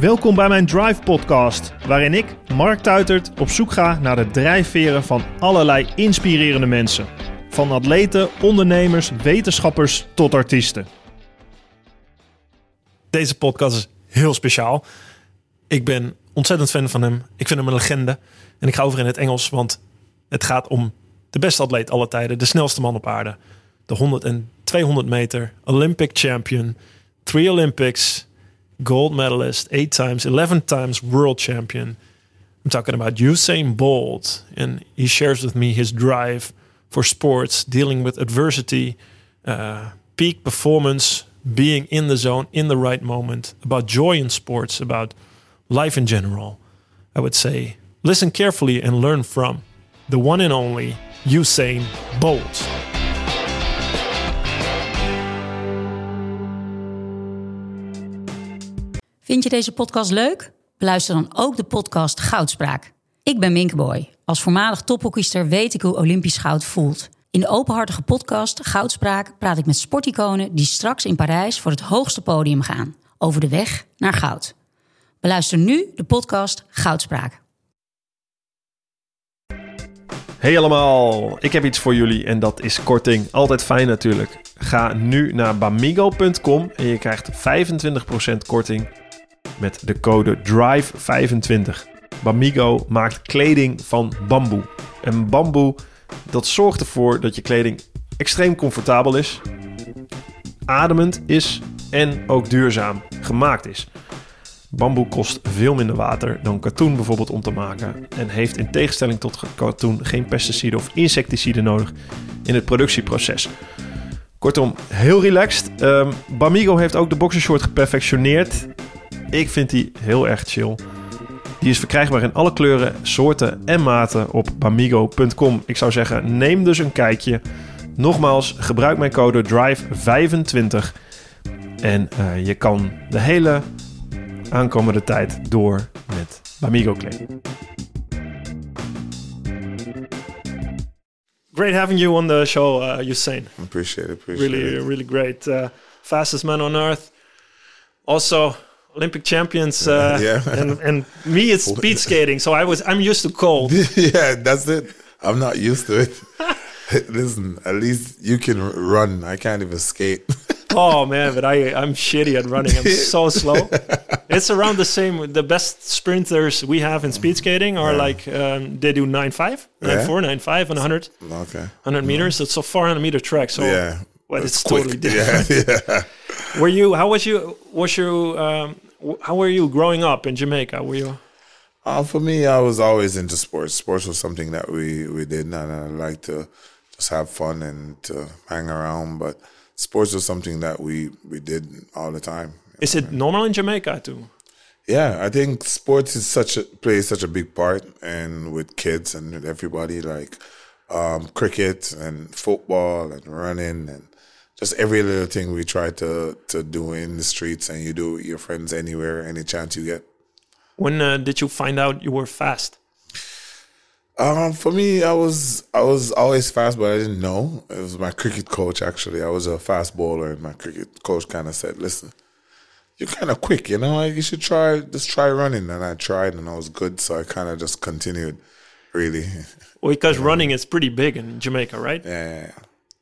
Welkom bij mijn Drive Podcast, waarin ik, Mark Tuitert, op zoek ga naar de drijfveren van allerlei inspirerende mensen. Van atleten, ondernemers, wetenschappers tot artiesten. Deze podcast is heel speciaal. Ik ben ontzettend fan van hem. Ik vind hem een legende. En ik ga over in het Engels, want het gaat om de beste atleet aller tijden, de snelste man op aarde. De 100 en 200 meter, Olympic champion, three Olympics, gold medalist, eight times, 11 times world champion. I'm talking about Usain Bolt, and he shares with me his drive for sports, dealing with adversity, uh, peak performance, being in the zone, in the right moment, about joy in sports, about life in general. I would say listen carefully and learn from the one and only Usain Bolt. Vind je deze podcast leuk? Beluister dan ook de podcast Goudspraak. Ik ben Minkeboy. Als voormalig tophockeyster weet ik hoe Olympisch goud voelt. In de openhartige podcast Goudspraak praat ik met sporticonen die straks in Parijs voor het hoogste podium gaan. Over de weg naar goud. Beluister nu de podcast Goudspraak. Hey allemaal, ik heb iets voor jullie en dat is korting. Altijd fijn natuurlijk. Ga nu naar bamigo.com en je krijgt 25% korting met de code DRIVE25. Bamigo maakt kleding van bamboe. En bamboe, dat zorgt ervoor dat je kleding extreem comfortabel is, ademend is en ook duurzaam gemaakt is. Bamboe kost veel minder water dan katoen bijvoorbeeld om te maken en heeft in tegenstelling tot katoen geen pesticiden of insecticiden nodig in het productieproces. Kortom, heel relaxed. Um, Bamigo heeft ook de boxershort geperfectioneerd. Ik vind die heel erg chill. Die is verkrijgbaar in alle kleuren, soorten en maten op bamigo.com. Ik zou zeggen, neem dus een kijkje. Nogmaals, gebruik mijn code DRIVE25 en uh, je kan de hele aankomende tijd door met Bamigo kleding. Great having you on the show, uh, Usain. Appreciate it. Appreciate really, it. really great. Uh, fastest man on earth. Also, Olympic champions. Uh, Yeah. and, and me, it's speed skating. So I was, I'm used to cold. yeah, that's it. I'm not used to it. Listen, at least you can run. I can't even skate. oh man, but I, I'm shitty at running. I'm so slow. It's around the same. The best sprinters we have in speed skating are like um, they do 9.5, 9.4, 9.5, and 100, okay. 100 meters. It's a 400 meter track. So Yeah. well, it's quick. totally different. Yeah, yeah. Were you? How was you? Was you? Um, how were you growing up in Jamaica? Were you? Uh, for me, I was always into sports. Sports was something that we, we did, and I like to just have fun and to hang around. But sports was something that we, we did all the time. Is it normal in Jamaica too? Yeah, I think sports is such a plays such a big part, and with kids and with everybody, like um, cricket and football and running and just every little thing we try to to do in the streets, and you do with your friends anywhere, any chance you get. When uh, did you find out you were fast? Um, for me, I was I was always fast, but I didn't know. It was my cricket coach actually. I was a fast bowler, and my cricket coach kind of said, "Listen, you're kind of quick, you know. Like you should try just try running." And I tried, and I was good, so I kind of just continued. Really, Well, because running is pretty big in Jamaica, right? yeah.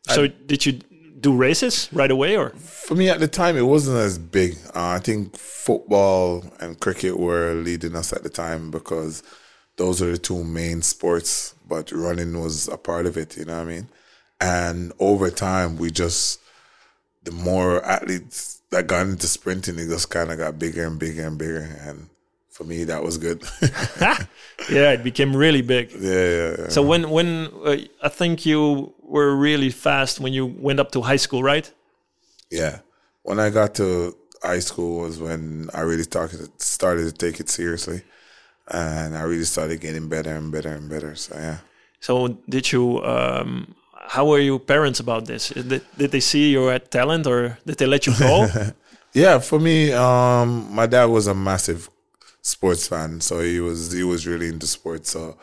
So did you do races right away, or For me at the time, it wasn't as big. Uh, I think football and cricket were leading us at the time because those are the two main sports. But running was a part of it. You know what I mean? And over time, we just the more athletes that got into sprinting, it just kind of got bigger and bigger and bigger. And for me, that was good. yeah, it became really big. yeah, yeah, yeah. So when when uh, I think you were really fast when you went up to high school, right? Yeah. When I got to high school was when I really started started to take it seriously, and I really started getting better and better and better. So yeah. So did you? Um, how were your parents about this? Did, did they see you had talent, or did they let you go? Yeah, for me, um, my dad was a massive sports fan, so he was he was really into sports. So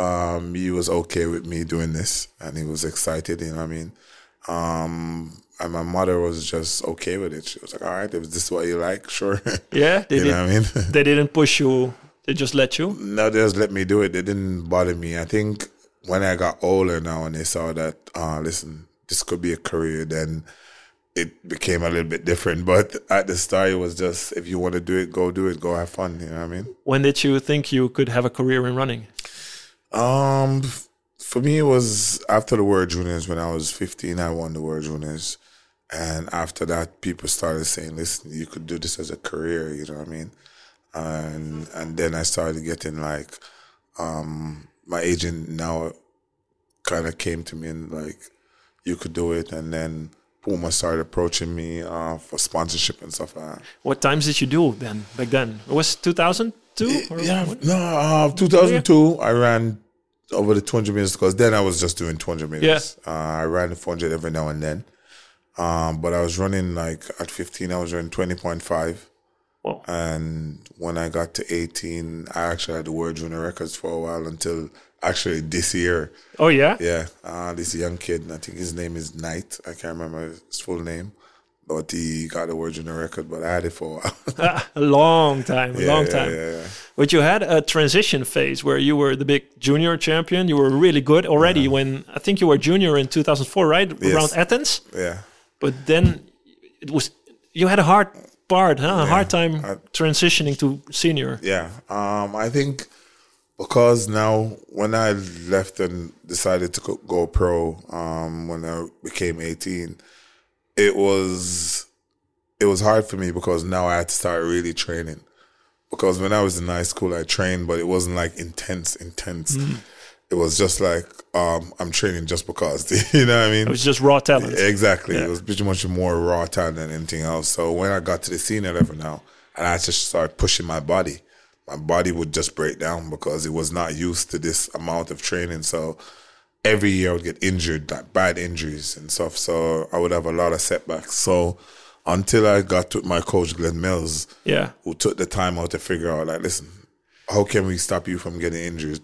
um, he was okay with me doing this, and he was excited. You know what I mean? Um, and my mother was just okay with it. She was like, "All right, if this is what you like, sure." Yeah, they you know what I mean? they didn't push you. They just let you. no, they just let me do it. They didn't bother me. I think when I got older now and they saw that, uh, listen, this could be a career, then it became a little bit different. But at the start, it was just if you want to do it, go do it, go have fun. You know what I mean? When did you think you could have a career in running? Um, for me, it was after the World Juniors when I was 15. I won the World Juniors, and after that, people started saying, "Listen, you could do this as a career." You know what I mean? And and then I started getting like, um, my agent now kind of came to me and like, you could do it, and then Puma started approaching me uh, for sponsorship and stuff like that. What times did you do then? Back then, it was 2002. Or Yeah, what? no, uh, 2002, I ran over the 200 meters because then I was just doing 200 meters. Uh, I ran 400 every now and then. Um, but I was running like at 15, I was running 20.5. Wow. And when I got to 18, I actually had the world junior records for a while until actually this year. Oh yeah. Yeah, uh, this young kid, I think his name is Knight. I can't remember his full name. But he got the world junior record, but I had it for a a long time. A Yeah, long time. yeah, yeah. But you had a transition phase where you were the big junior champion. You were really good already when I think you were junior in 2004, right? Yes. Around Athens. yeah. But then it was you had a hard part, huh? A hard time I- transitioning to senior. Yeah. Um, I think because now when I left and decided to go- go pro, um, when I became 18, it was it was hard for me because now I had to start really training. Because when I was in high school, I trained, but it wasn't like intense, intense. It was just like um, I'm training just because, you know what I mean? It was just raw talent. Exactly. Yeah. It was pretty much more raw talent than anything else. So when I got to the senior level now, and I just started pushing my body, my body would just break down because it was not used to this amount of training. So every year I would get injured, like bad injuries and stuff. So I would have a lot of setbacks. So until I got to my coach Glen Mills, Yeah. who took the time out to figure out, like, listen, how can we stop you from getting injured?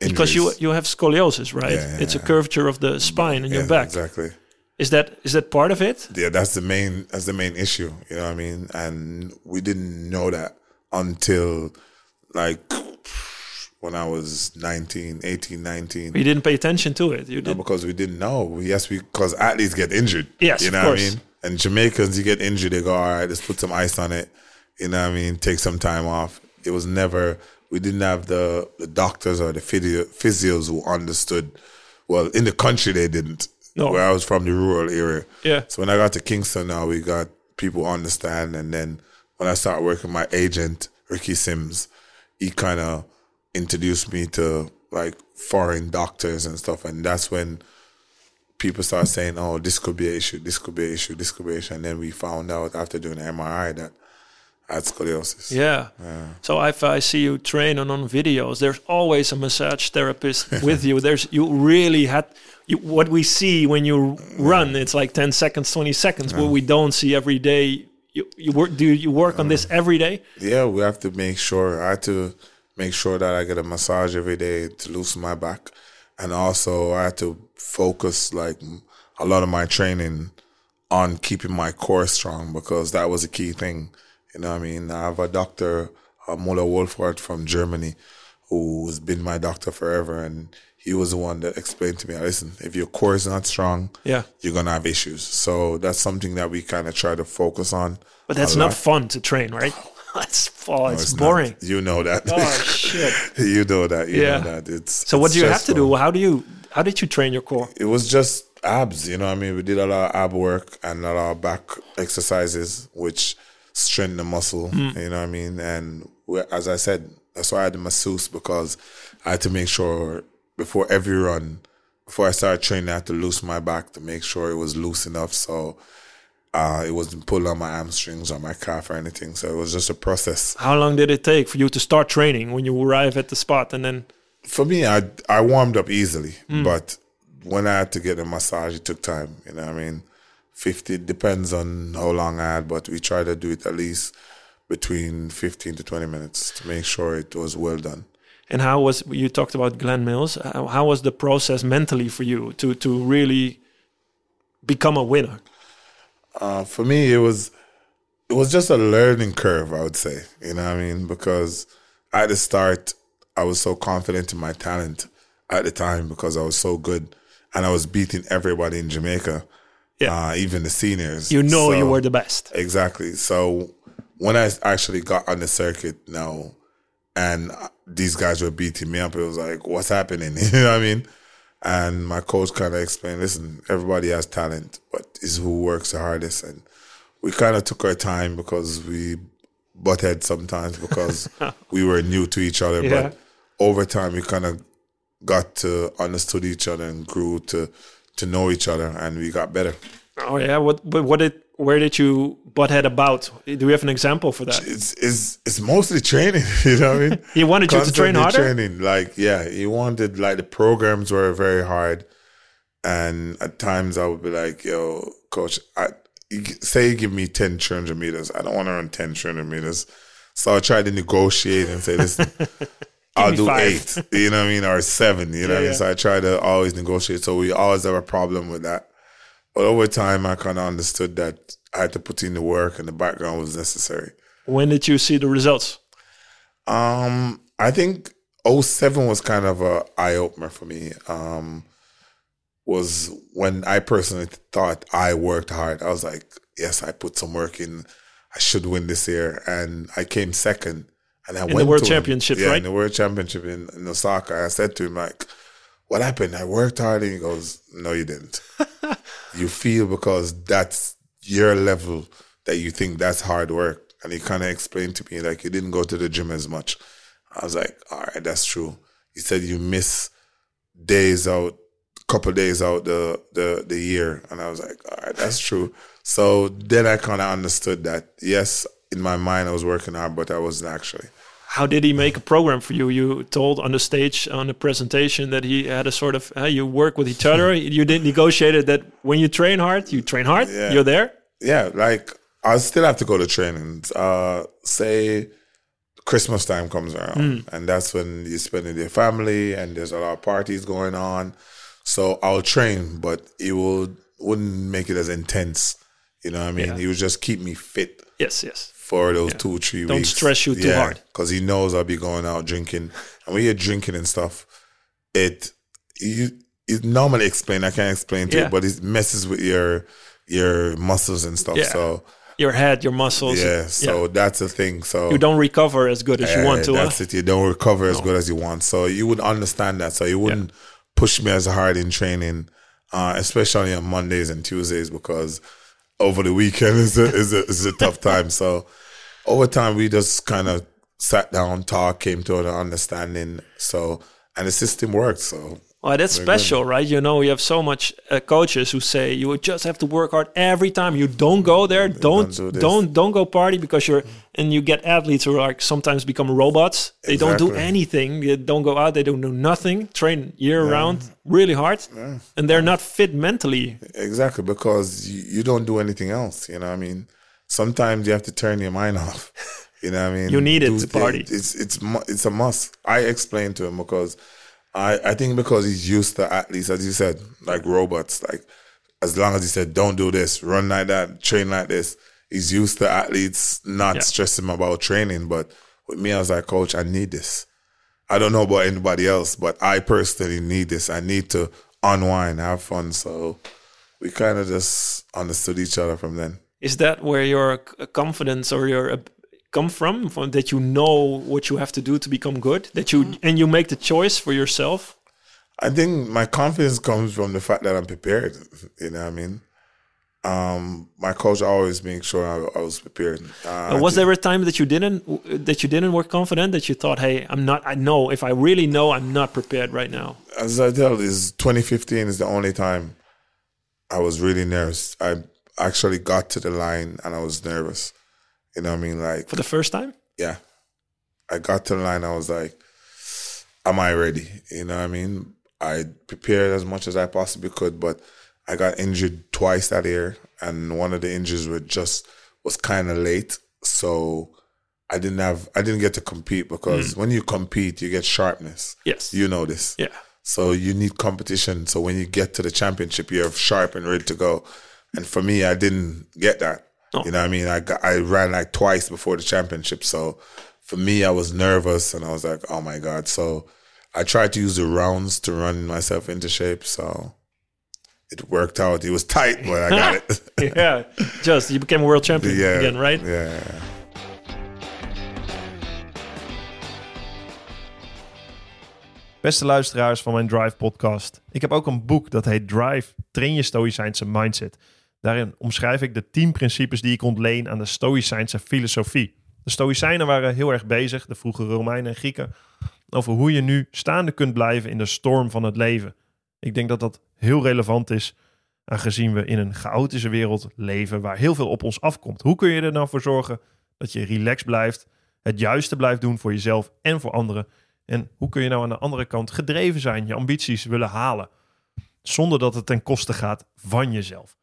Because you you have scoliosis, right? Yeah, yeah, it's a curvature of the spine in your back. exactly. Is that is that part of it? yeah, that's the main that's the main issue. You know what I mean? And we didn't know that until like when I was 19, 18, 19. You didn't pay attention to it. You No, did. because we didn't know. Yes, we because athletes get injured. Yes, you know what I mean. And Jamaicans, you get injured, they go, all right, let's put some ice on it. You know what I mean? Take some time off. It was never. We didn't have the the doctors or the physio, physios who understood. Well, in the country, they didn't. No. Where I was from, the rural area. Yeah. So when I got to Kingston, now we got people understand, and then when I started working, my agent Ricky Simms, he kind of introduced me to like foreign doctors and stuff, and that's when people start saying, "Oh, this could be an issue. This could be an issue. This could be an issue." And then we found out after doing an MRI that I had scoliosis. Yeah. So if I see you training on videos, there's always a massage therapist with you. There's you really had you, what we see when you run. It's like ten seconds, twenty seconds. What we don't see every day. You, you work? Do you work on this every day? Yeah, we have to make sure. I had to make sure that I get a massage every day to loosen my back, and also I had to focus like a lot of my training on keeping my core strong because that was a key thing. You know what I mean? I have a doctor, uh, Muller Wohlfahrt from Germany, who's been my doctor forever, and he was the one that explained to me, listen, if your core is not strong, Yeah. you're gonna have issues. So that's something that we kind of try to focus on. But that's not lot. fun to train, right? That's oh, it's, It's not. boring. You know that. Oh shit! you know that. You Yeah. know that. It's So what it's do you have to do? How do you? How did you train your core? It was just abs. You know, what I mean, we did a lot of ab work and a lot of back exercises, which strengthen the muscle. Hmm. You know what I mean? And as I said, that's why I had the masseuse because I had to make sure before every run, before I started training, I had to loosen my back to make sure it was loose enough so. Uh, it wasn't pulling on my hamstrings or my calf or anything, so it was just a process. How long did it take for you to start training when you arrive at the spot and then? For me, I I warmed up easily, Hmm. but when I had to get a massage, it took time. You know, what I mean, fifty depends on how long I had, but we try to do it at least between fifteen to twenty minutes to make sure it was well done. And how was you talked about Glen Mills? How, how was the process mentally for you to to really become a winner? Uh, for me, it was it was just a learning curve. I would say, you know, what I mean, because at the start, I was so confident in my talent at the time because I was so good, and I was beating everybody in Jamaica, Yeah. uh, even the seniors. You know you were the best. Exactly. So when I actually got on the circuit now, and these guys were beating me up, it was like, what's happening? you know what I mean? And my coach kind of explained, listen, everybody has talent, but it's who works the hardest. And we kind of took our time because we butt heads sometimes because we were new to each other. Yeah. But over time, we kind of got to understood each other and grew to to know each other, and we got better. Oh yeah. What? What did? Where did you butt head about? Do we have an example for that? it's it's it's mostly training. You know what I mean? He wanted you to train harder. Training, like yeah, he wanted like the programs were very hard, and at times I would be like, "Yo, coach, I say you give me 10 300 meters. I don't want to run 10 300 meters." So I tried to negotiate and say, "Listen." I'll do five. eight, you know what I mean, or seven, you know what I mean. yeah. So I try to always negotiate. So we always have a problem with that. But over time, I kind of understood that I had to put in the work and the background was necessary. When did you see the results? Um, I think 07 was kind of a eye opener for me. Um, was when I personally thought I worked hard. I was like, yes, I put some work in. I should win this year, and I came second. And I the went World to him. Championship, yeah, right? in the World Championship in, in Osaka. I said to him like, "What happened? I worked hard." And he goes, "No, you didn't. you feel because that's your level that you think that's hard work." And he kind of explained to me like, "You didn't go to the gym as much." I was like, "All right, that's true." He said, "You miss days out, couple days out the the the year," and I was like, "All right, that's true." So then I kind of understood that yes, in my mind I was working hard, but I wasn't actually. How did he make a program for you? You told on the stage on the presentation that he had a sort of uh, you work with each other. you did negotiated that when you train hard, you train hard. Yeah. You're there. yeah, like I still have to go to trainings. Uh, say Christmas time comes around, and that's when you spend with your family, and there's a lot of parties going on. So I'll train, but it will wouldn't make it as intense. You know what I mean? Yeah. He would just keep me fit Yes, yes. For those two three Don't weeks. stress you too hard. because he knows I'll be going out drinking, and when you're drinking and stuff, it you it normally explain. I can't explain to Yeah. you, but it messes with your your muscles and stuff. Yeah. So Your head, your muscles. yeah, so that's the thing. So you don't recover as good as you want to. huh? That's it. You don't recover as good as you want. So you would understand that. So you wouldn't push me as hard in training, uh, especially on Mondays and Tuesdays because over the weekend is a, is a, is a tough time. So over time we just kind of sat down, talked, came to an understanding. So and the system worked. So Well, that's special, right? You know, you have so much uh, coaches who say you just have to work hard every time. You don't go there, don't do don't don't, go party because you're and you get athletes who are like sometimes become robots. They don't do anything. They don't go out. They don't do nothing. Train year round, really hard, and they're not fit mentally. Exactly, because you, you don't do anything else. You know what I mean? Sometimes you have to turn your mind off. You know what I mean? You need it Do to party. It's it's it's a must. I explained to him because I I think because he's used to athletes, as you said, like robots. Like as long as he said, "Don't do this, run like that, train like this," he's used to athletes not Yeah. stressing about training. But with me, I was like, "Coach, I need this." I don't know about anybody else, but I personally need this. I need to unwind, have fun. So we kind of just understood each other from then. Is that where your confidence or your come from? From that you know what you have to do to become good. That you and you make the choice for yourself. I think my confidence comes from the fact that I'm prepared. You know what I mean? Um, my coach always makes sure I, I was prepared. Uh, Uh, was there a time that you didn't that you didn't work confident that you thought, hey, I'm not. I know if I really know, I'm not prepared right now. as I tell is 2015 is the only time I was really nervous. I actually got to the line and I was nervous. You know what I mean? Like, For the first time, yeah, I got to the line. I was like, "Am I ready?" You know what I mean? I prepared as much as I possibly could, but I got injured twice that year, and one of the injuries were just was kind of late, so I didn't have I didn't get to compete because mm. when you compete, you get sharpness. yes, You know this. yeah, So you need competition. So when you get to the championship, you're sharp and ready to go. And for me, I didn't get that. Oh. You know what I mean? I got, I ran like twice before the championship. So for me, I was nervous and I was like, oh my God. So I tried to use the rounds to run myself into shape. So it worked out. It was tight, but I got it. yeah, just you became a world champion yeah. again, right? Yeah. Beste luisteraars van mijn Drive podcast. Ik heb ook een boek dat heet Drive, train je stoïcijnse mindset. Daarin omschrijf ik de 10 principes die ik ontleen aan de stoïcijnse filosofie. De stoïcijnen waren heel erg bezig, de vroege Romeinen en Grieken, over hoe je nu staande kunt blijven in de storm van het leven. Ik denk dat dat heel relevant is, aangezien we in een chaotische wereld leven waar heel veel op ons afkomt. Hoe kun je er nou voor zorgen dat je relaxed blijft, het juiste blijft doen voor jezelf en voor anderen? En hoe kun je nou aan de andere kant gedreven zijn, je ambities willen halen, zonder dat het ten koste gaat van jezelf?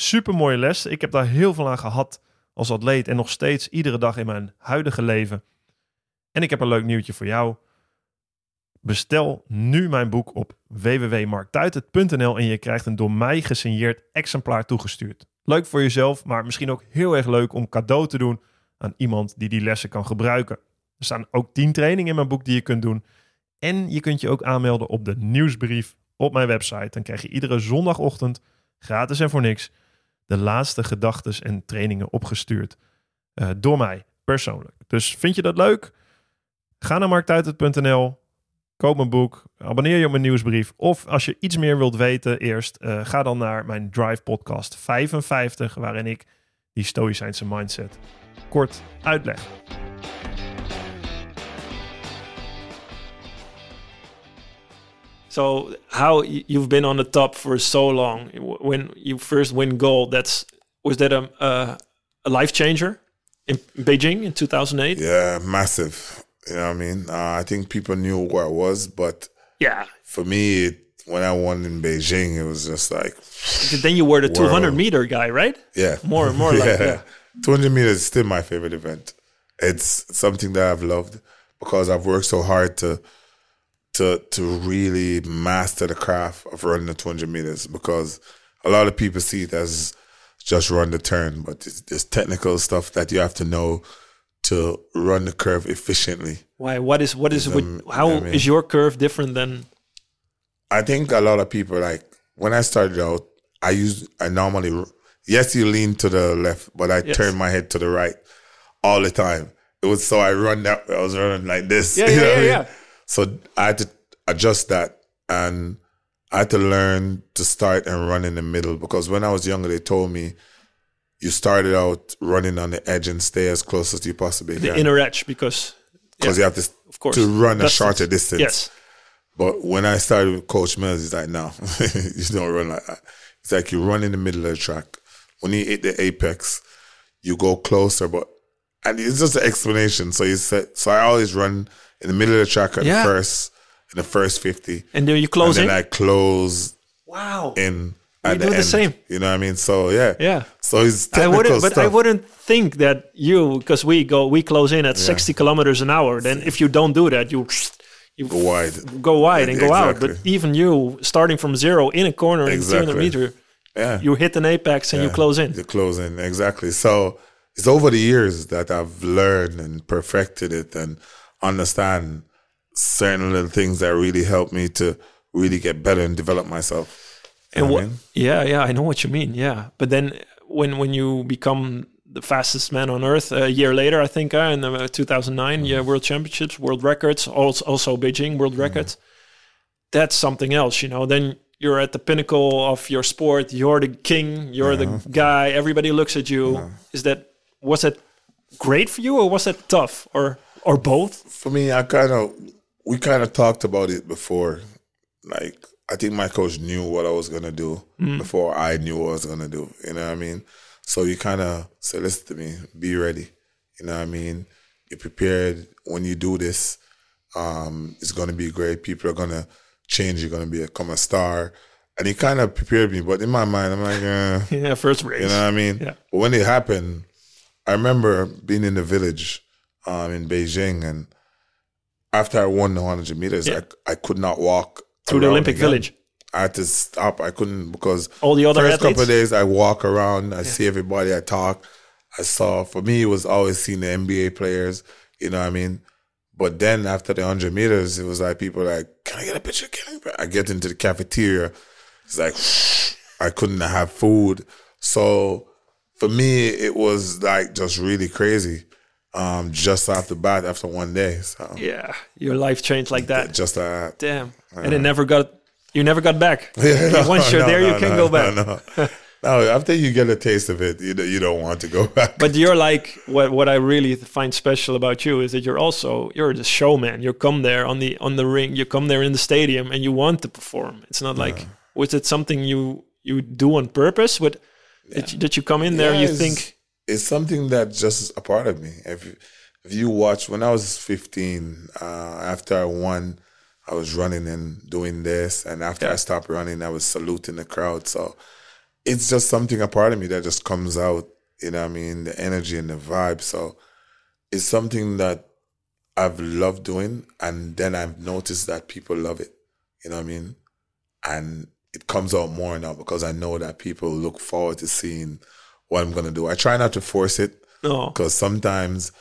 Super mooie les. Ik heb daar heel veel aan gehad als atleet en nog steeds iedere dag in mijn huidige leven. En ik heb een leuk nieuwtje voor jou. Bestel nu mijn boek op www.marktuitert.nl en je krijgt een door mij gesigneerd exemplaar toegestuurd. Leuk voor jezelf, maar misschien ook heel erg leuk om cadeau te doen aan iemand die die lessen kan gebruiken. Er staan ook 10 trainingen in mijn boek die je kunt doen. En je kunt je ook aanmelden op de nieuwsbrief op mijn website. Dan krijg je iedere zondagochtend, gratis en voor niks, de laatste gedachten en trainingen opgestuurd. Uh, door mij, persoonlijk. Dus vind je dat leuk? Ga naar marktuitert.nl, koop mijn boek, abonneer je op mijn nieuwsbrief. Of als je iets meer wilt weten eerst, uh, ga dan naar mijn Drive podcast 55, waarin ik die stoïcijnse mindset kort uitleg. So how you've been on the top for so long? When you first win gold, that's was that a a, a life changer in Beijing in 2008? Yeah, massive. You know what I mean? Uh, I think people knew where I was, but yeah, for me, it, when I won in Beijing, it was just like. Then you were the 200 meter guy, right? Yeah, more and more like yeah. yeah. 200 meters is still my favorite event. It's something that I've loved because I've worked so hard to to to really master the craft of running the 200 meters because a lot of people see it as just run the turn, but it's, there's technical stuff that you have to know to run the curve efficiently. Why? What is what is Um, how I mean- is your curve different than? I think a lot of people like when I started out, I used I normally yes you lean to the left, but I Yes. turn my head to the right all the time. It was so I run that I was running like this. Yeah, yeah, what yeah, yeah. So I had to adjust that and I had to learn to start and run in the middle because when I was younger they told me you started out running on the edge and stay as close as you possibly The can. inner edge because because yeah, you have to of course to run a shorter distance. Yes, But when I started with Coach Mills, he's like, no, you don't run like that. It's like you run in the middle of the track. When you hit the apex, you go closer, but and it's just an explanation. So you said, so I always run in the middle of the track at Yeah. the first, in the first fifty, and then you close and in. then I close wow. in. At do the end. same. You know what I mean? So yeah, Yeah. So it's I technical wouldn't, but stuff. I wouldn't think that you, because we go, we close in at 60 kilometers an hour. Then if you don't do that, you you Go wide. go wide and go out. But even you, starting from zero in a corner in 200 Exactly. meter, Yeah, you hit an apex and you close in. You close in exactly. So it's over the years that I've learned and perfected it and understand certain little things that really help me to really get better and develop myself. You And what? Mean? Yeah, yeah, I know what you mean. Yeah, but then when when you become the fastest man on earth a year later, I think uh, in uh, 2009, yeah, World Championships, World Records, also, also Beijing World Records. That's something else, you know. Then you're at the pinnacle of your sport. You're the king. You're the guy. Everybody looks at you. Is that was it great for you, or was it tough, or or both? For me, I kind of, we kind of talked about it before. Like, I think my coach knew what I was going to do before I knew what I was going to do. You know what I mean? So you kind of say, listen to me, be ready. You know what I mean? You're prepared when you do this. Um, it's going to be great. People are going to change. You're going to become a star. And he kind of prepared me. But in my mind, I'm like, eh. Yeah, first race. You know what I mean? Yeah. But when it happened, I remember being in the village um, in Beijing, and after I won the 100 meters, Yeah. I, I could not walk Through the Olympic again. Village. I had to stop. I couldn't because All the other first athletes? couple of days I walk around, I see everybody, I talk. I saw for me it was always seeing the NBA players, you know what I mean? But then after the hundred meters, it was like people like, Can I get a picture? Can I, I get into the cafeteria. It's like I couldn't have food. So for me it was like just really crazy. Um, just off the bat after one day. So Yeah, your life changed like that. just that. Damn. And it never got. You never got back. Yeah, Once you're no, there, no, you can no, go back. No, no. No, after you get a taste of it, you don't- you don't want to go back. But you're like what what I really find special about you is that you're also you're the showman. You come there on the on the ring, you come there in the stadium, and you want to perform. It's not like was it something you you do on purpose? But that, you, that you come in there, and Yeah, you it's- think it's something that just a part of me. If you, if you watch when I was 15, uh, after I won, I was running and doing this, and after I stopped running, I was saluting the crowd. So it's just something a part of me that just comes out. You know, what I mean, the energy and the vibe. So it's something that I've loved doing, and then I've noticed that people love it. You know what I mean? And it comes out more now because I know that people look forward to seeing what I'm gonna do. I try not to force it because sometimes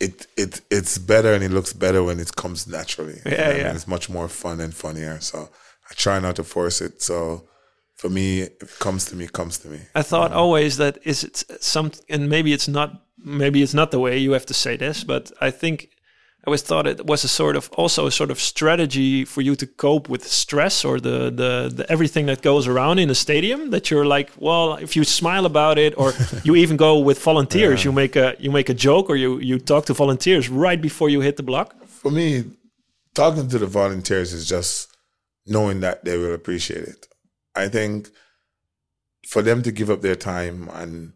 it it it's better and it looks better when it comes naturally. Know what I mean? yeah. It's much more fun and funnier. So I try not to force it. So for me, if it comes to me, comes to me. I thought always that is it some and maybe it's not maybe it's not the way you have to say this, but I think always thought it was a sort of also a sort of strategy for you to cope with stress or the the, the everything that goes around in a stadium. That you're like, well, if you smile about it, or you even go with volunteers, you make a you make a joke or you you talk to volunteers right before you hit the block. For me, talking to the volunteers is just knowing that they will appreciate it. I think for them to give up their time and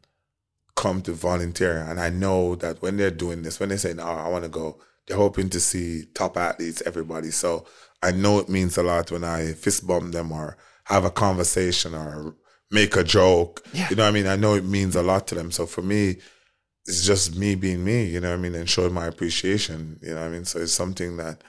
come to volunteer, and I know that when they're doing this, when they say, "No, I want to go," they're hoping to see top athletes, everybody. So I know it means a lot when I fist bump them or have a conversation or make a joke. You know what I mean? I know it means a lot to them. So for me, it's just me being me, you know what I mean, and showing my appreciation, you know what I mean? So it's something that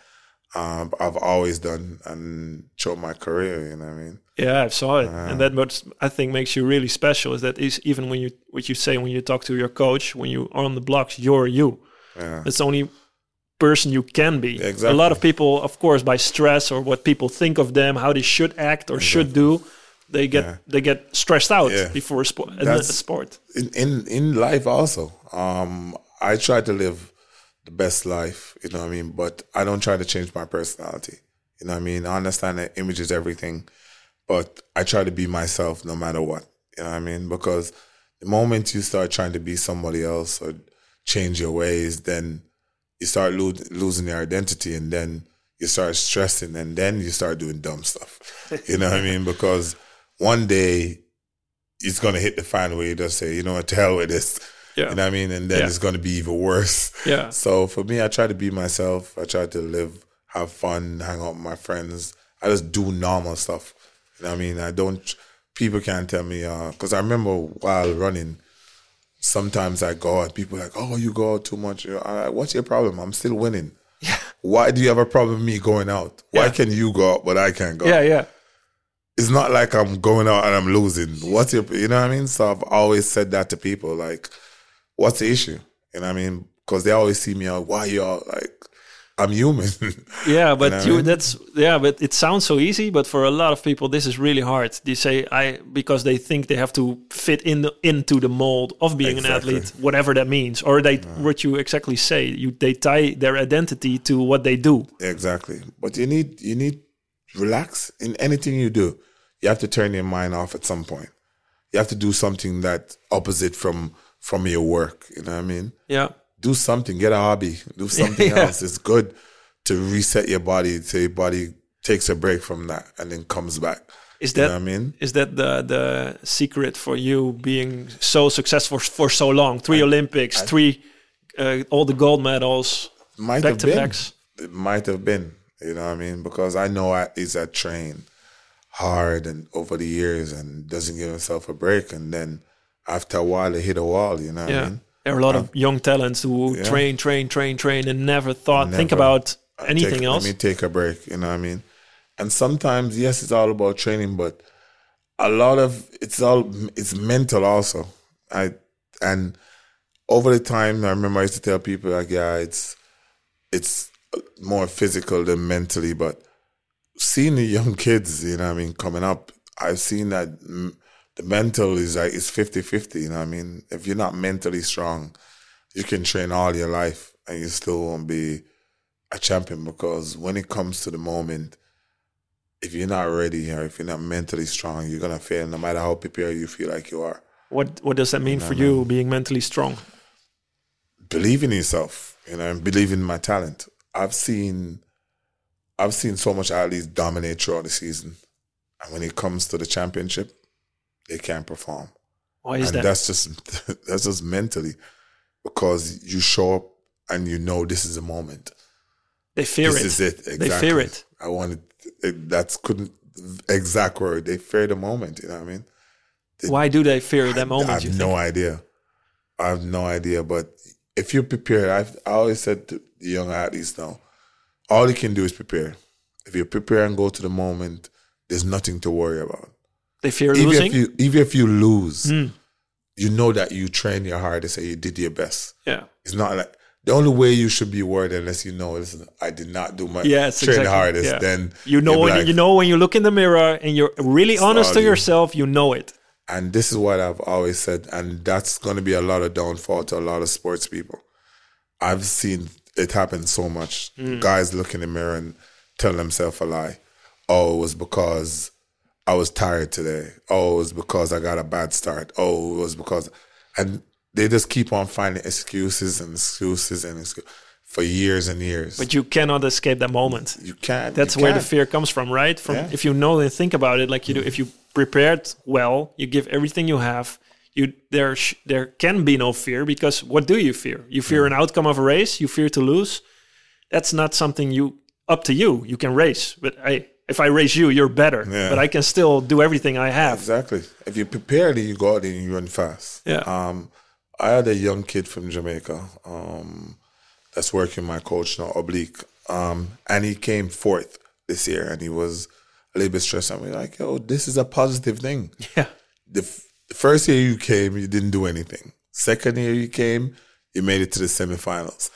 um, I've always done and showed my career, you know what I mean? Yeah, I saw it, and that what I think makes you really special is that is even when you what you say when you talk to your coach when you are on the blocks, you're you. Yeah. It's only person you can be. Exactly. A lot of people, of course, by stress or what people think of them, how they should act or should do, they get Yeah. they get stressed out Yeah. before a, spo- a sport. in in in life also. Um, I try to live the best life, you know what I mean. But I don't try to change my personality. You know what I mean. I understand that image is everything, but I try to be myself no matter what. You know what I mean? Because the moment you start trying to be somebody else or change your ways, then you start lo- losing your identity, and then you start stressing, and then you start doing dumb stuff. You know what I mean? Because one day it's gonna hit the fan where you just say, you know what, to hell with this. Yeah. You know what I mean? And then Yeah. it's gonna be even worse. Yeah. So for me, I try to be myself. I try to live, have fun, hang out with my friends. I just do normal stuff. You know what I mean? I don't. People can't tell me uh, because I remember while running, sometimes I go out. People are like, "Oh, you go out too much." Like, What's your problem? I'm still winning. Yeah. Why do you have a problem with me going out? Why can you go out but I can't go? Yeah, out? yeah, It's not like I'm going out and I'm losing. What's your? You know what I mean? So I've always said that to people. Like, what's the issue? You know what I mean? Because they always see me out. Why you all like? I'm human. yeah. But what I mean? that's yeah. But it sounds so easy, but for a lot of people, this is really hard. They say I because they think they have to fit in the, into the mold of being an athlete, whatever that means, or they what you exactly say. You they tie their identity to what they do. exactly. But you need you need relax in anything you do. You have to turn your mind off at some point. You have to do something that opposite from from your work. You know what I mean? Yeah. Do something, get a hobby, do something Yeah. else. It's good to reset your body, so your body takes a break from that and then comes back. Is You that know what I mean? is that the the secret for you being so successful for so long? Three Olympics, three uh, all the gold medals, Might back have to been. backs. It might have been. You know what I mean? Because I know athletes that train hard and over the years and doesn't give himself a break, and then after a while they hit a wall. You know what Yeah, I mean? There are a lot of young talents who yeah. train, train, train, train, and never thought think about anything take- else. Let me take a break. You know what I mean? And sometimes, yes, it's all about training, but a lot of it's all it's mental also. I and over the time, I remember I used to tell people like, yeah, it's it's more physical than mentally, but seeing the young kids, you know, what I mean, coming up, I've seen that the mental is like it's 50-50, you know what I mean? If you're not mentally strong, you can train all your life and you still won't be a champion because when it comes to the moment, if you're not ready or if you're not mentally strong, you're gonna fail no matter how prepared you feel like you are. What what does that mean for you being mentally strong? Believe in yourself, you know, and believe in my talent. I've seen I've seen so much athletes dominate throughout the season. And when it comes to the championship, they can't perform. Why is and that? that's just that's just mentally because you show up and you know this is a moment. They fear this it. is it. Exactly. They fear it. I wanted it, that's couldn't exact word. They fear the moment. You know what I mean? Why do they fear that moment? I have you no think? idea. I have no idea. But if you're prepared, I've, I always said to the young athletes now, all you can do is prepare. If you prepare and go to the moment, there's nothing to worry about. They fear Even losing. if you even if you lose, Hmm. you know that you trained your hardest and you did your best. yeah. It's not like the only way you should be worried unless you know, listen, I did not do my Yes, train exactly. hardest. Yeah. Then You know when like- you know when you look in the mirror and you're really honest to you. yourself, you know it. And this is what I've always said, and that's going to be a lot of downfall to a lot of sports people. I've seen it happen so much. Guys look in the mirror and tell themselves a lie. Oh, it was because I was tired today. Oh, it was because I got a bad start. Oh, it was because, and they just keep on finding excuses and excuses and excuses for years and years. But you cannot escape that moment. you can't. That's you where the can't. fear comes from, right? From Yeah. if you know and think about it like you do. If you prepared well, you give everything you have. You there sh- there can be no fear because what do you fear? You fear an outcome of a race. You fear to lose. That's not something you up to you. You can race, but hey, if I race you, you're better. Yeah. But I can still do everything I have. Exactly. If you prepare, then you go out and you run fast. Yeah. Um, I had a young kid from Jamaica um, that's working my coach now, Oblique, um, and he came fourth this year, and he was a little bit stressed. And we're like, "Yo, this is a positive thing." Yeah. The, f- the first year you came, you didn't do anything. Second year you came, you made it to the semifinals.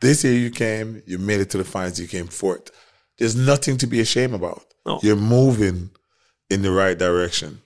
This year you came, you made it to the finals. You came fourth. There's nothing to be ashamed about. No. You're moving in the right direction.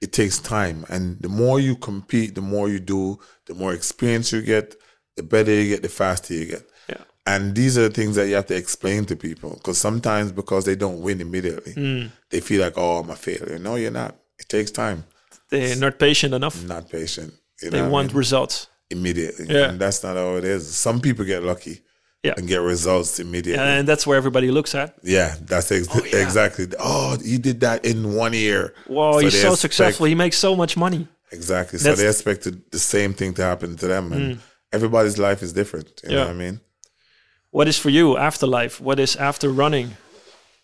It takes time, and the more you compete, the more you do, the more experience you get, the better you get, the faster you get. Yeah. And these are the things that you have to explain to people because sometimes because they don't win immediately, Hmm. they feel like, "Oh, I'm a failure." No, you're not. It takes time. They're not patient enough. Not patient. You They know I want mean? results. immediately, Yeah. and that's not how it is. Some people get lucky Yeah. and get results immediately. And that's where everybody looks at. Yeah, that's ex- yeah. exactly. Oh, you did that in one year. Whoa, he's they so expect- successful. He makes so much money. Exactly. So That's- they expected the same thing to happen to them, and everybody's life is different. You know what I mean? What is for you afterlife? What is after running?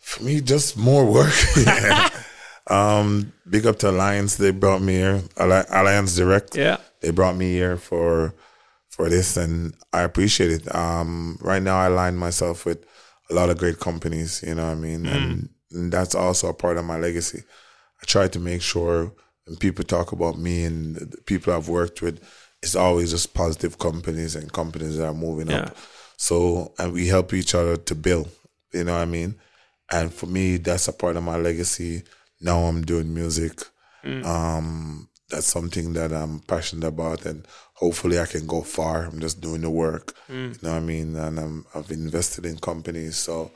For me, just more work. um, big up to Alliance. They brought me here. Alli- Alliance Direct. Yeah. They brought me here for for this, and I appreciate it. Um, right now, I align myself with a lot of great companies. You know what I mean, and, and that's also a part of my legacy. I try to make sure when people talk about me and the people I've worked with, it's always just positive companies and companies that are moving Yeah. up. So, and we help each other to build. You know what I mean? And for me, that's a part of my legacy. Now I'm doing music. Um, that's something that I'm passionate about, and hopefully I can go far. I'm just doing the work. Mm. You know what I mean? And I'm, I've invested in companies, so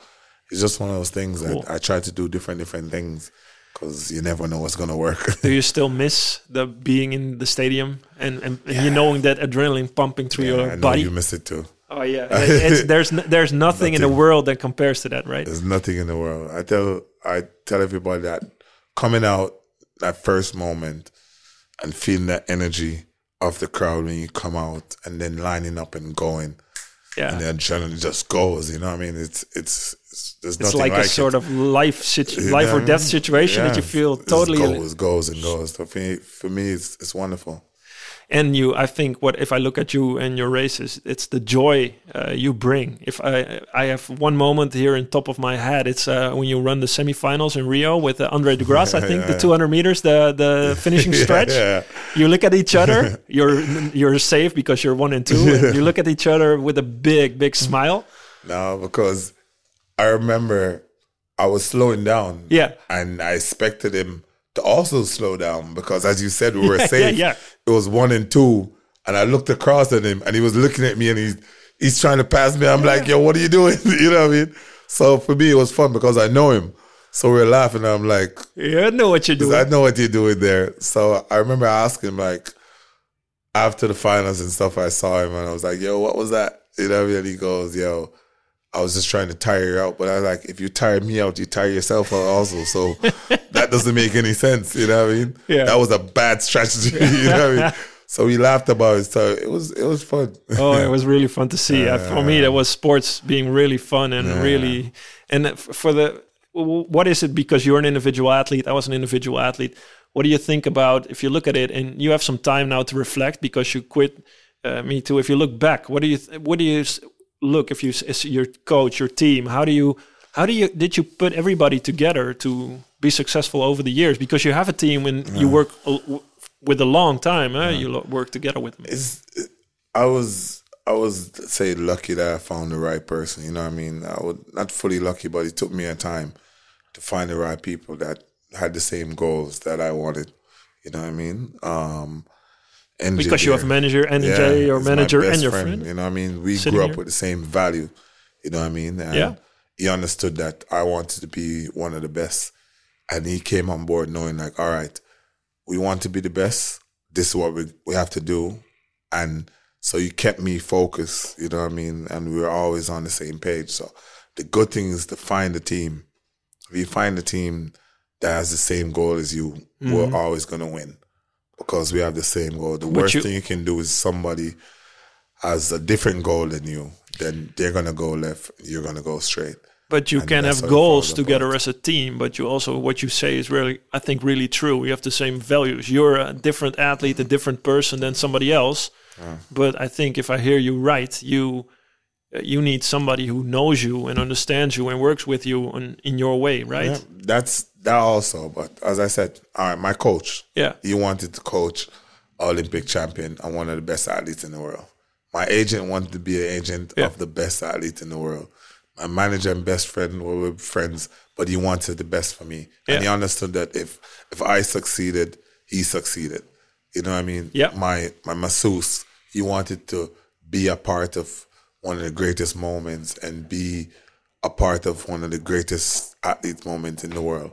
it's just one of those things Cool. that I try to do different different things because you never know what's gonna work. Do you still miss the being in the stadium and, and, and you knowing that adrenaline pumping through Yeah, your I body? you miss it too. oh yeah, It- there's n- there's nothing, in the world that compares to that, right? There's nothing in the world. I tell I tell everybody that coming out that first moment and feeling that energy of the crowd when you come out and then lining up and going Yeah, and the adrenaline just goes. You know what I mean? It's it's, it's there's it's nothing like, like, a sort of life situ- You life or death situation that you feel totally It goes, goes and goes. For me, for me, it's it's wonderful. And you i think what if i look at you and your races it's the joy uh, you bring if i i have one moment here in top of my head it's uh, when you run the semifinals in rio with uh, andre de grasse i think Yeah, the 200 meters the the finishing stretch yeah. you look at each other you're you're safe because you're one and two and you look at each other with a big big smile No, because I remember I was slowing down. Yeah. And I expected him to also slow down because, as you said, we were Yeah, safe. yeah, yeah. It was one and two. And I looked across at him and he was looking at me and he's, he's trying to pass me. I'm like, yo, what are you doing? you know what I mean? So for me, it was fun because I know him. So we are laughing. I'm like, yeah, I know what you're doing I know what you're doing there. So I remember asking like, after the finals and stuff, I saw him and I was like, yo, what was that? You know what I mean? And he goes, yo, I was just trying to tire you out. But I was like, if you tire me out, you tire yourself out also. So that doesn't make any sense. You know what I mean? Yeah. That was a bad strategy. you know what I mean? So we laughed about it. So it was it was fun. oh, it was really fun to see. Uh, for me, that was sports being really fun and really. And for the, what is it? Because you're an individual athlete. I was an individual athlete. What do you think about if you look at it and you have some time now to reflect because you quit? Uh, me too. If you look back, what do you th- what do you look if you as your coach, your team? How do you how do you did you put everybody together to be successful over the years? Because you have a team and you work with a long time. Huh? You work together with them. it's I was I was say lucky that I found the right person. You know what I mean? I was not fully lucky, but it took me a time to find the right people that had the same goals that I wanted. You know what I mean? Um, NJ because you have a manager, NJ, Yeah, your manager, and your friend. You know what I mean? We sitting grew up here. with the same value. You know what I mean? And Yeah. he understood that I wanted to be one of the best. And he came on board knowing like, all right, we want to be the best. This is what we, we have to do. And so he kept me focused, you know what I mean? And we were always on the same page. So the good thing is to find a team. If you find a team that has the same goal as you, we're mm-hmm. always going to win because we have the same goal. The worst you- thing you can do is somebody has a different goal than you, then they're going to go left, you're going to go straight. But you And can have goals together apart. as a team. But you also, what you say is really, I think, really true. We have the same values. You're a different athlete, a different person than somebody else. But I think if I hear you right, you you need somebody who knows you and understands you and works with you on, in your way, right? Yeah, that's that also. But as I said, all right, my coach, Yeah. he wanted to coach Olympic champion and one of the best athletes in the world. My agent wanted to be an agent Yeah. of the best athlete in the world. My manager and best friend were were friends, but he wanted the best for me, Yeah. and he understood that if if I succeeded, he succeeded. You know what I mean? Yeah. My my masseuse, he wanted to be a part of one of the greatest moments and be a part of one of the greatest athlete moments in the world.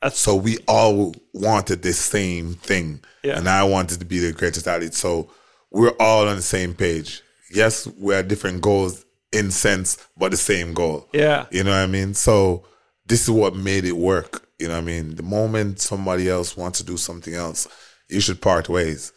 That's- so we all wanted the same thing. Yeah. And I wanted to be the greatest athlete. So we're all on the same page. Yes, we have different goals in sense, but the same goal. Yeah. You know what I mean? So this is what made it work. You know what I mean? The moment somebody else wants to do something else, you should part ways.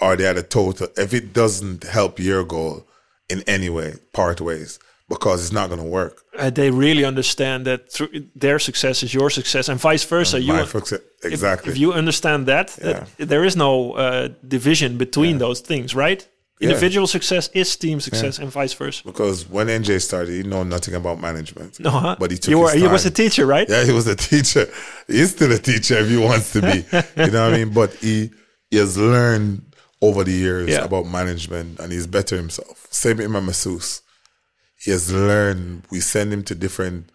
Or they are the total. If it doesn't help your goal in any way, part ways because it's not going to work. Uh, they really understand that through their success is your success, and vice versa. you My folks- if- exactly. If, you understand that, that there is no uh, division between those things, right? Individual success is team success, and vice versa. because when NJ started, he know nothing about management. No, huh? but he took you were he was a teacher, right? Yeah, he was a teacher. He's still a teacher if he wants to be. you know what I mean? But he, he has learned over the years Yeah. about management and he's better himself. Same with my masseuse. He has learned, we send him to different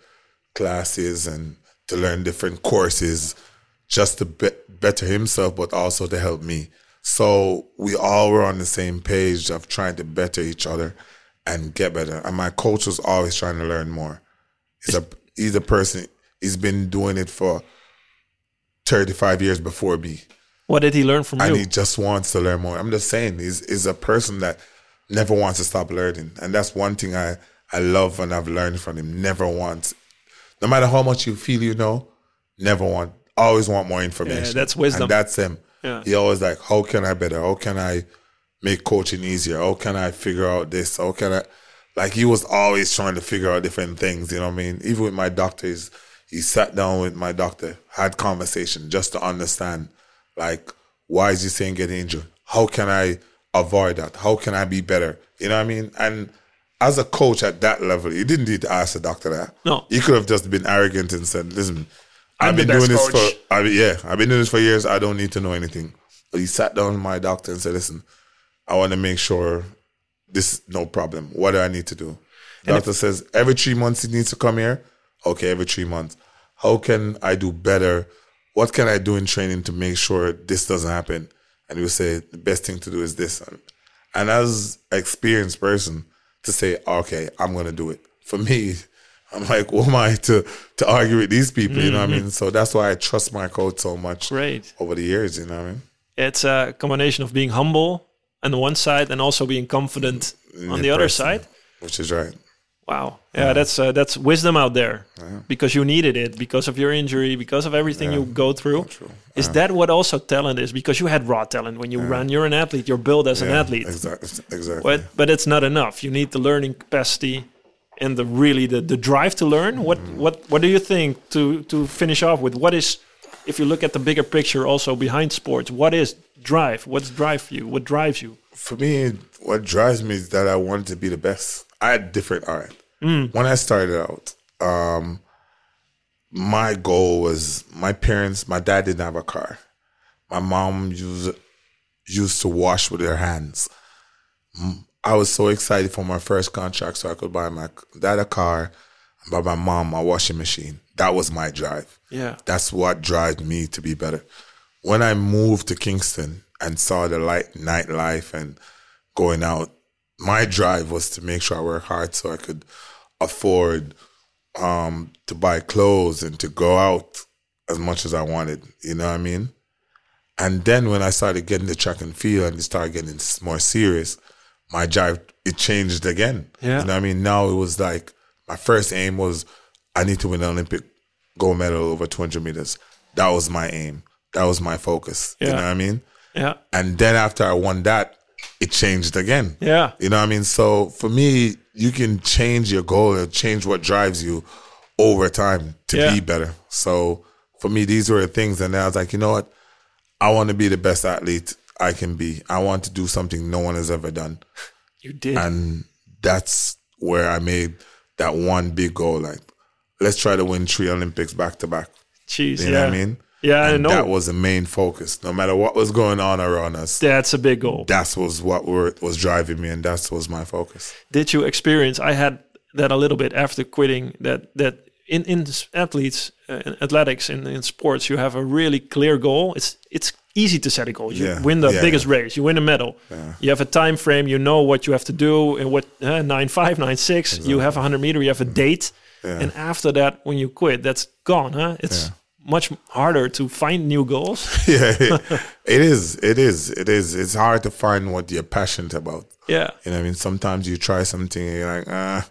classes and to learn different courses just to be- better himself, but also to help me. So we all were on the same page of trying to better each other and get better. And my coach was always trying to learn more. He's a he's a person. He's been doing it for thirty five years before me, What did he learn from and you? he just wants to learn more. I'm just saying, he's is a person that never wants to stop learning, and that's one thing I I love and I've learned from him. Never wants, no matter how much you feel you know, never want, always want more information. that's wisdom. And that's him. Yeah. He always like, how can I better? How can I make coaching easier? How can I figure out this? How can I? Like he was always trying to figure out different things. You know what I mean? Even with my doctors, he sat down with my doctor, had conversation just to understand, like, why is he saying get injured? How can I avoid that? How can I be better? You know what I mean? And as a coach at that level, you didn't need to ask the doctor that. No. You could have just been arrogant and said, listen, I'm I've been doing this coach." for I mean, yeah, I've been doing this for years. I don't need to know anything. But he sat down with my doctor and said, Listen, I want to make sure this is no problem. What do I need to do? Doctor says every three months he needs to come here. Okay, every three months. How can I do better? What can I do in training to make sure this doesn't happen? And he would say the best thing to do is this. And, and as an experienced person, to say, okay, I'm gonna do it. For me, I'm like, who am I to to argue with these people? You know what I mean? Mm-hmm. So that's why I trust my coach so much Great. over the years. You know what I mean? It's a combination of being humble on the one side and also being confident on the other side. which is right. Wow. Yeah, that's uh, that's wisdom out there because you needed it because of your injury, because of everything you go through. Is that what also talent is? Because you had raw talent when you run. You're an athlete. You're built as an athlete. Exactly. Exactly. But but it's not enough. You need the learning capacity and the really the, the drive to learn. What Mm. what what do you think to to finish off with? What is if you look at the bigger picture also behind sports, what is drive? What's drive for you? What drives you? for me, what drives me is that I wanted to be the best. I had different art. When I started out, um, my goal was my parents. My dad didn't have a car. My mom used used to wash with her hands. Mm, I was so excited for my first contract, so I could buy my dad a car, and buy my mom a washing machine. That was my drive. Yeah. That's what drives me to be better. When I moved to Kingston and saw the light nightlife and going out, my drive was to make sure I work hard so I could afford um, to buy clothes and to go out as much as I wanted. You know what I mean? And then when I started getting the track and field and it started getting more serious, my drive it changed again. Yeah. You know what I mean? Now it was like my first aim was I need to win an Olympic gold medal over 200 meters. That was my aim. That was my focus. Yeah. You know what I mean? Yeah. And then after I won that, it changed again. Yeah. You know what I mean? So for me, you can change your goal and change what drives you over time to Yeah. be better. So for me, these were the things. And then I was like, you know what? I want to be the best athlete I can be. I want to do something no one has ever done. You did. And that's where I made that one big goal. Like, let's try to win three Olympics back to back. Jeez. You yeah. know what I mean? Yeah, I and know. that was the main focus. No matter what was going on around us, That's a big goal. that was what were, was driving me, and that was my focus. did you experience i had that a little bit after quitting that that in in athletes uh, in athletics in, in sports you have a really clear goal. It's it's easy to set a goal. You Yeah, win the yeah. biggest race. You win a medal. You have a time frame. You know what you have to do and what uh, nine five nine six. You have a 100 meter. You have a date. And after that when you quit that's gone huh? It's much harder to find new goals yeah, it is. It is. It is. It's hard to find what you're passionate about. yeah You know what I mean? Sometimes you try something and you're like, ah,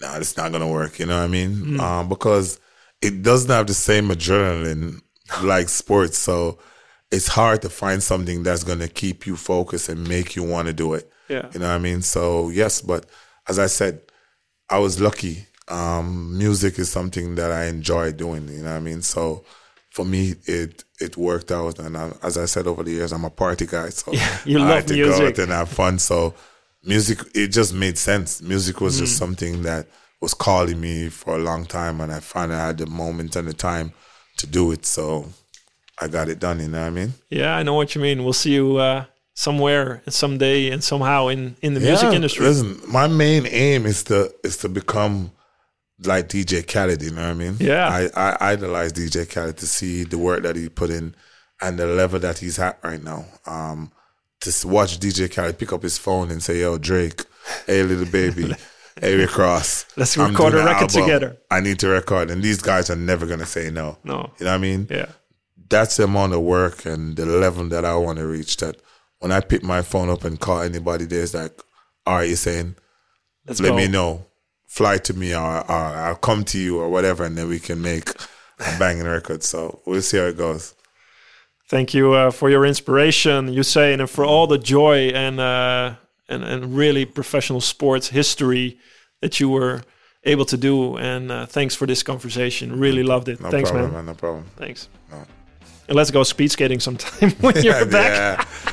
no, it's not gonna work. You know what I mean? Um, because it doesn't have the same adrenaline like sports, so it's hard to find something that's gonna keep you focused and make you want to do it. Yeah. You know what I mean? So yes, but as I said, I was lucky. Um, music is something that I enjoy doing. You know what I mean? So for me, it it worked out. And I, as I said over the years, I'm a party guy, so you I love like to go out and have fun. So music, it just made sense. Music was Mm. just something that was calling me for a long time, and I finally had the moment and the time to do it. So I got it done. You know what I mean? yeah i know what you mean we'll see you uh somewhere and someday and somehow in in the music industry Listen, my main aim is to is to become like DJ Khaled. You know what I mean? Yeah. I, I idolize DJ Khaled to see the work that he put in and the level that he's at right now. Um, to watch DJ Khaled pick up his phone and say, "Yo, Drake, hey, little baby." Hey, Rick Ross. Let's I'm record a record together. I need to record, and these guys are never gonna say no. No. you know what I mean? Yeah. that's the amount of work and the level that I want to reach. That when I pick my phone up and call anybody, there's like, all right, you're saying, Let's let go. me know, fly to me, or, or I'll come to you, or whatever, and then we can make a banging record. So we'll see how it goes. Thank you uh, for your inspiration, Usain, and for all the joy and, uh, and and really professional sports history that you were able to do. And uh, thanks for this conversation. Really loved it. No thanks, problem, man. man. No problem. Thanks. And let's go speed skating sometime when you're back. Yeah,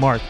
Mark.